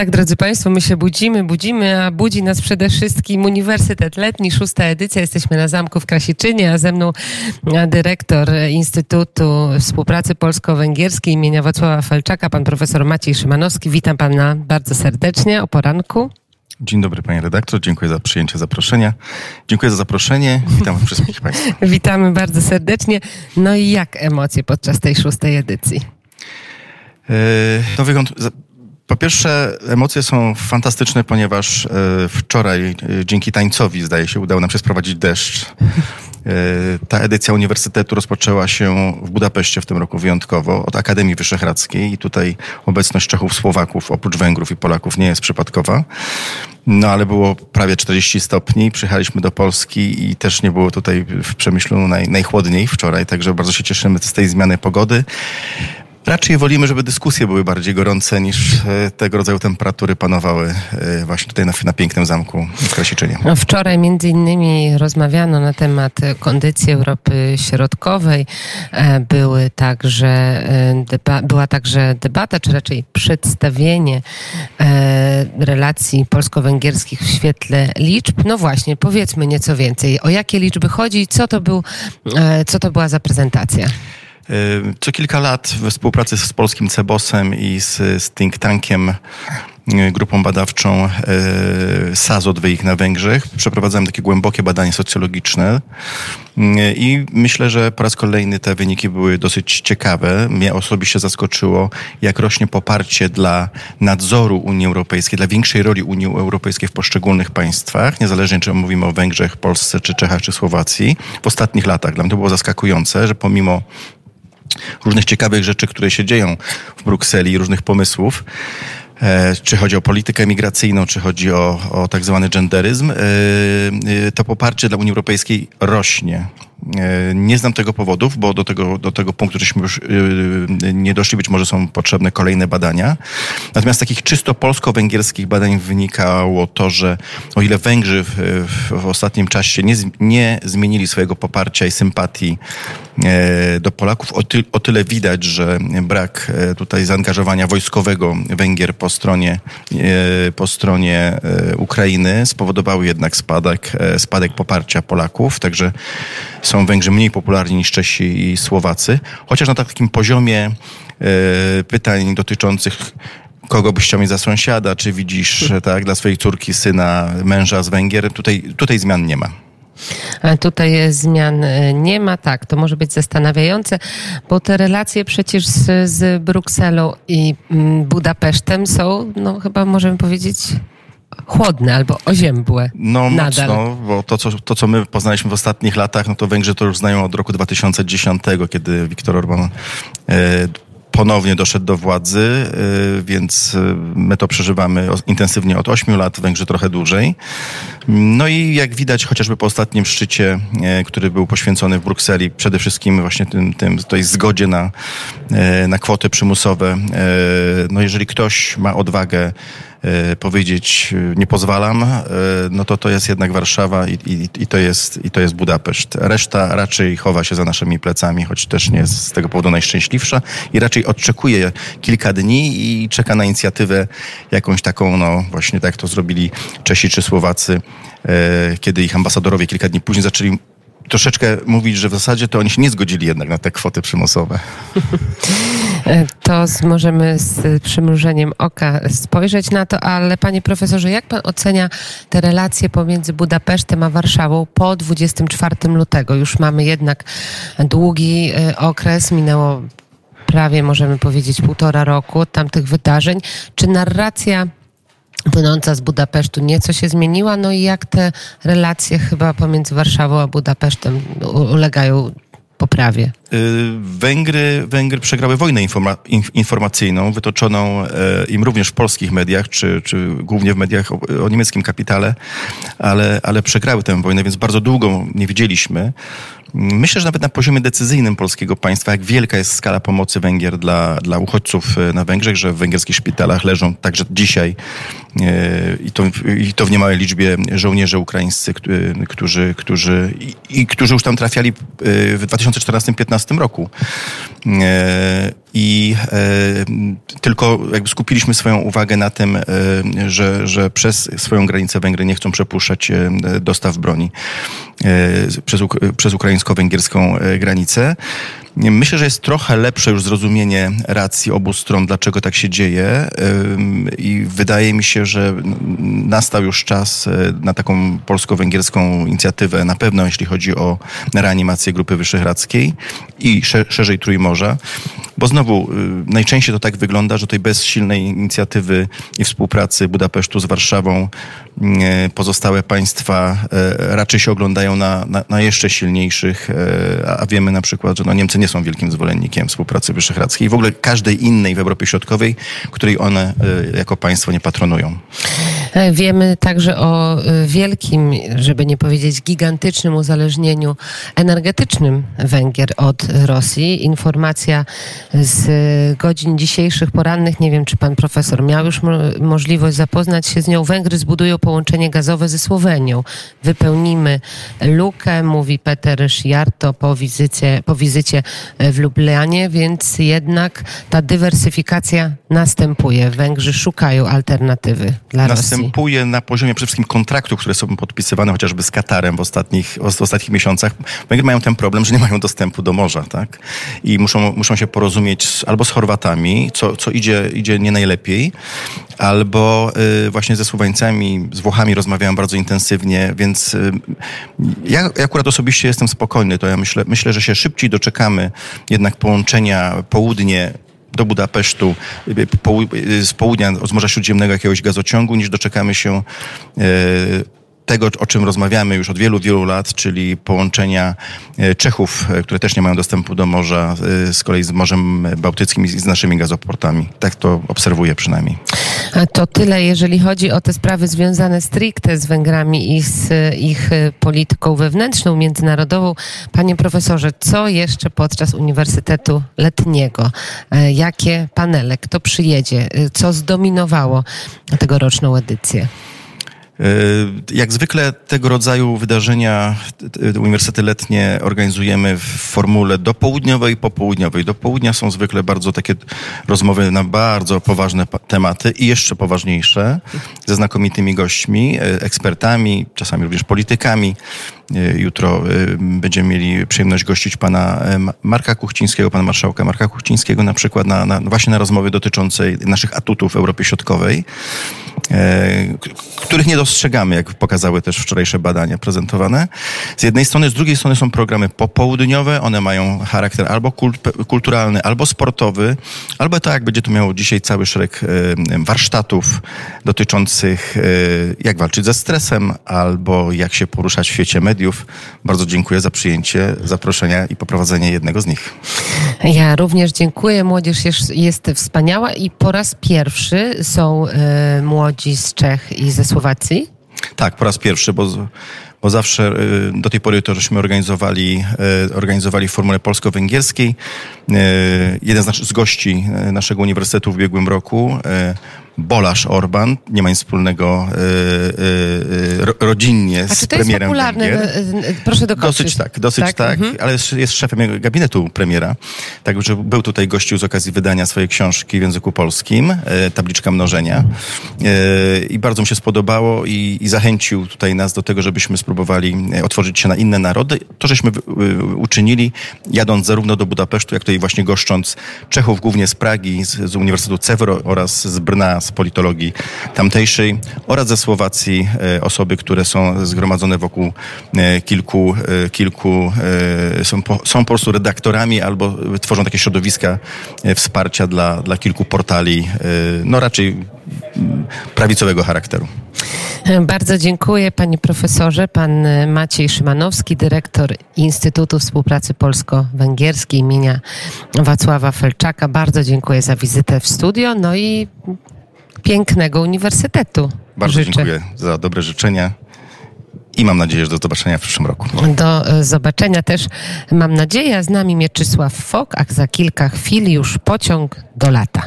Tak, drodzy Państwo, my się budzimy, budzimy, a budzi nas przede wszystkim Uniwersytet Letni, szósta edycja. Jesteśmy na Zamku w Krasiczynie, a ze mną dyrektor Instytutu Współpracy Polsko-Węgierskiej imienia Wacława Felczaka, pan profesor Maciej Szymanowski. Witam pana bardzo serdecznie o poranku. Dzień dobry panie redaktor, dziękuję za przyjęcie zaproszenia. Dziękuję za zaproszenie, witam wszystkich państwa. Witamy bardzo serdecznie. No i jak emocje podczas tej szóstej edycji? No wygląd... Po pierwsze, emocje są fantastyczne, ponieważ e, wczoraj e, dzięki tańcowi, zdaje się, udało nam się sprowadzić deszcz. Ta edycja uniwersytetu rozpoczęła się w Budapeszcie w tym roku wyjątkowo od Akademii Wyszehradzkiej i tutaj obecność Czechów, Słowaków oprócz Węgrów i Polaków nie jest przypadkowa. No ale było prawie 40 stopni. Przyjechaliśmy do Polski i też nie było tutaj w Przemyślu naj, najchłodniej wczoraj, także bardzo się cieszymy z tej zmiany pogody. Raczej wolimy, żeby dyskusje były bardziej gorące niż e, tego rodzaju temperatury panowały e, właśnie tutaj na, na pięknym zamku w Krasiczynie. No, wczoraj między innymi rozmawiano na temat kondycji Europy Środkowej. E, były także, była także debata, czy raczej przedstawienie relacji polsko-węgierskich w świetle liczb. No właśnie, powiedzmy nieco więcej. O jakie liczby chodzi i co to, był, co to była za prezentacja? Co kilka lat we współpracy z polskim Cebosem i z, z think tankiem y, grupą badawczą y, SAZOT wyik na Węgrzech. Przeprowadzałem takie głębokie badanie socjologiczne y, i myślę, że po raz kolejny te wyniki były dosyć ciekawe. Mnie osobiście zaskoczyło, jak rośnie poparcie dla nadzoru Unii Europejskiej, dla większej roli Unii Europejskiej w poszczególnych państwach, niezależnie czy mówimy o Węgrzech, Polsce, czy Czechach, czy Słowacji. W ostatnich latach dla mnie to było zaskakujące, że pomimo różnych ciekawych rzeczy, które się dzieją w Brukseli, różnych pomysłów. E, czy chodzi o politykę migracyjną, czy chodzi o, o tak zwany genderyzm, e, e, to poparcie dla Unii Europejskiej rośnie. E, nie znam tego powodów, bo do tego, do tego punktu żeśmy już e, nie doszli. Być może są potrzebne kolejne badania. Natomiast z takich czysto polsko-węgierskich badań wynikało to, że o ile Węgrzy w, w ostatnim czasie nie, nie zmienili swojego poparcia i sympatii e, do Polaków, o, ty, o tyle widać, że brak tutaj zaangażowania wojskowego Węgier po stronie, po stronie Ukrainy spowodowały jednak spadek, spadek poparcia Polaków. Także są Węgrzy mniej popularni niż Czesi i Słowacy, chociaż na takim poziomie e, pytań dotyczących kogo byś chciał mieć za sąsiada, czy widzisz tak, dla swojej córki, syna, męża z Węgier, tutaj, tutaj zmian nie ma. Tutaj zmian e, nie ma, tak, to może być zastanawiające, bo te relacje przecież z, z Brukselą i mm, Budapesztem są, no chyba możemy powiedzieć, chłodne albo oziębłe. No nadal. mocno, bo to co, to, co my poznaliśmy w ostatnich latach, no to Węgrzy to już znają od roku 2010, kiedy Viktor Orban e, ponownie doszedł do władzy, y, więc y, my to przeżywamy intensywnie od 8 lat, Węgrzy trochę dłużej. No i jak widać chociażby po ostatnim szczycie, y, który był poświęcony w Brukseli, przede wszystkim właśnie tym, tym tej zgodzie na, na kwoty przymusowe. No jeżeli ktoś ma odwagę powiedzieć nie pozwalam, no to to jest jednak Warszawa i, i, i, to jest, i to jest Budapeszt. Reszta raczej chowa się za naszymi plecami, choć też nie jest z tego powodu najszczęśliwsza i raczej odczekuje kilka dni i czeka na inicjatywę jakąś taką, no właśnie tak jak to zrobili Czesi czy Słowacy, e, kiedy ich ambasadorowie kilka dni później zaczęli troszeczkę mówić, że w zasadzie to oni się nie zgodzili jednak na te kwoty przymusowe. To możemy z przymrużeniem oka spojrzeć na to, ale panie profesorze, jak pan ocenia te relacje pomiędzy Budapesztem a Warszawą po 24 lutego? Już mamy jednak długi e, okres, minęło prawie możemy powiedzieć półtora roku od tamtych wydarzeń. Czy narracja płynąca z Budapesztu nieco się zmieniła? No i jak te relacje chyba pomiędzy Warszawą a Budapesztem ulegają poprawie? Y, Węgry, Węgry przegrały wojnę informa informacyjną, wytoczoną e, im również w polskich mediach, czy, czy głównie w mediach o, o, niemieckim kapitale, ale, ale przegrały tę wojnę, więc bardzo długo nie widzieliśmy. Myślę, że nawet na poziomie decyzyjnym polskiego państwa, jak wielka jest skala pomocy Węgier dla, dla uchodźców e, na Węgrzech, że w węgierskich szpitalach leżą także dzisiaj i to, i to w niemałej liczbie żołnierze ukraińscy, którzy, którzy, i, i którzy już tam trafiali w 2014-2015 roku. i e, tylko jakby skupiliśmy swoją uwagę na tym, e, że, że przez swoją granicę Węgry nie chcą przepuszczać e, dostaw broni e, przez, przez ukraińsko-węgierską e, granicę. Myślę, że jest trochę lepsze już zrozumienie racji obu stron, dlaczego tak się dzieje. I wydaje mi się, że nastał już czas e, na taką polsko-węgierską inicjatywę, na pewno jeśli chodzi o reanimację Grupy Wyszehradzkiej i sze- szerzej Trójmorza, bo znowu y, najczęściej to tak wygląda, że tej bez silnej inicjatywy i współpracy Budapesztu z Warszawą y, pozostałe państwa e, raczej się oglądają na, na, na jeszcze silniejszych, e, a wiemy na przykład, że no Niemcy nie są wielkim zwolennikiem współpracy wyszehradzkiej i w ogóle każdej innej w Europie Środkowej, której one e, jako państwo nie patronują. E, Wiemy także o e, wielkim, żeby nie powiedzieć gigantycznym uzależnieniu energetycznym Węgier od Rosji. Informacja z e, godzin dzisiejszych porannych, nie wiem czy pan profesor miał już mo- możliwość zapoznać się z nią. Węgry zbudują połączenie gazowe ze Słowenią. Wypełnimy lukę, mówi Peter Sziarto po wizycie, po wizycie w Lublianie, więc jednak ta dywersyfikacja następuje. Węgrzy szukają alternatywy dla Rosji. Na poziomie przede wszystkim kontraktów, które są podpisywane chociażby z Katarem w ostatnich, w ostatnich miesiącach. Węgry mają ten problem, że nie mają dostępu do morza, tak? I muszą, muszą się porozumieć z, albo z Chorwatami, co, co idzie, idzie nie najlepiej, albo y, właśnie ze Słoweńcami, z Włochami rozmawiałem bardzo intensywnie, więc y, ja, ja akurat osobiście jestem spokojny, to ja myślę, myślę, że się szybciej doczekamy jednak połączenia południe do Budapesztu połu- y, z południa, z Morza Śródziemnego jakiegoś gazociągu, niż doczekamy się e, tego, o czym rozmawiamy już od wielu, wielu lat, czyli połączenia e, Czechów, e, które też nie mają dostępu do morza, e, z kolei z Morzem Bałtyckim i z naszymi gazoportami. Tak to obserwuję przynajmniej. A To tyle, jeżeli chodzi o te sprawy związane stricte z Węgrami i z e, ich e, polityką wewnętrzną, międzynarodową. Panie profesorze, co jeszcze podczas Uniwersytetu Letniego? E, Jakie panele? Kto przyjedzie? E, Co zdominowało tegoroczną edycję? E, Jak zwykle tego rodzaju wydarzenia Uniwersytety Letnie organizujemy w formule dopołudniowej i popołudniowej. Do południa są zwykle bardzo takie rozmowy na bardzo poważne tematy i jeszcze poważniejsze ze znakomitymi gośćmi, e, ekspertami, czasami również politykami. E, Jutro będziemy mieli przyjemność gościć pana Ma- Marka Kuchcińskiego, pana marszałka Marka Kuchcińskiego na przykład na, na, właśnie na rozmowy dotyczącej naszych atutów w Europie Środkowej których nie dostrzegamy, jak pokazały też wczorajsze badania prezentowane. Z jednej strony, z drugiej strony są programy popołudniowe, one mają charakter albo kult, kulturalny, albo sportowy, albo tak, jak będzie tu miało dzisiaj cały szereg warsztatów dotyczących e, jak walczyć ze stresem, albo jak się poruszać w świecie mediów. Bardzo dziękuję za przyjęcie zaproszenia i poprowadzenie jednego z nich. Ja również dziękuję. Młodzież jest, jest wspaniała i po raz pierwszy są e, młodzi z Czech i ze Słowacji. Tak, po raz pierwszy, bo, bo zawsze y, do tej pory to żeśmy organizowali, y, organizowali w formule polsko-węgierskiej. Y, Jeden z, nasz, z gości naszego uniwersytetu w ubiegłym roku, Bolasz Orban, nie ma nic wspólnego y, y, y, ro- rodzinnie A z czy to jest premierem popularne? Węgier. Proszę dokończyć. Dosyć tak, dosyć tak, Mhm. ale jest, jest szefem gabinetu premiera. Także był tutaj gościu z okazji wydania swojej książki w języku polskim, tabliczka mnożenia. I bardzo mu się spodobało i, i zachęcił tutaj nas do tego, żebyśmy spróbowali otworzyć się na inne narody. To żeśmy uczynili, jadąc zarówno do Budapesztu, jak tutaj właśnie goszcząc Czechów, głównie z Pragi, z, z Uniwersytetu Cewro oraz z Brna, z politologii tamtejszej oraz ze Słowacji e, osoby, które są zgromadzone wokół e, kilku, e, kilku są, po, są po prostu redaktorami albo tworzą takie środowiska wsparcia dla, dla kilku portali, no raczej mm, prawicowego charakteru. Bardzo dziękuję panie profesorze. Pan Maciej Szymanowski, dyrektor Instytutu Współpracy Polsko-Węgierskiej imienia Wacława Felczaka. Bardzo dziękuję za wizytę w studio, no i pięknego uniwersytetu. Bardzo życzę. dziękuję za dobre życzenia i mam nadzieję, że do zobaczenia w przyszłym roku. Do e, zobaczenia też mam nadzieję. Z nami Mieczysław Fok, a za kilka chwil już pociąg do lata.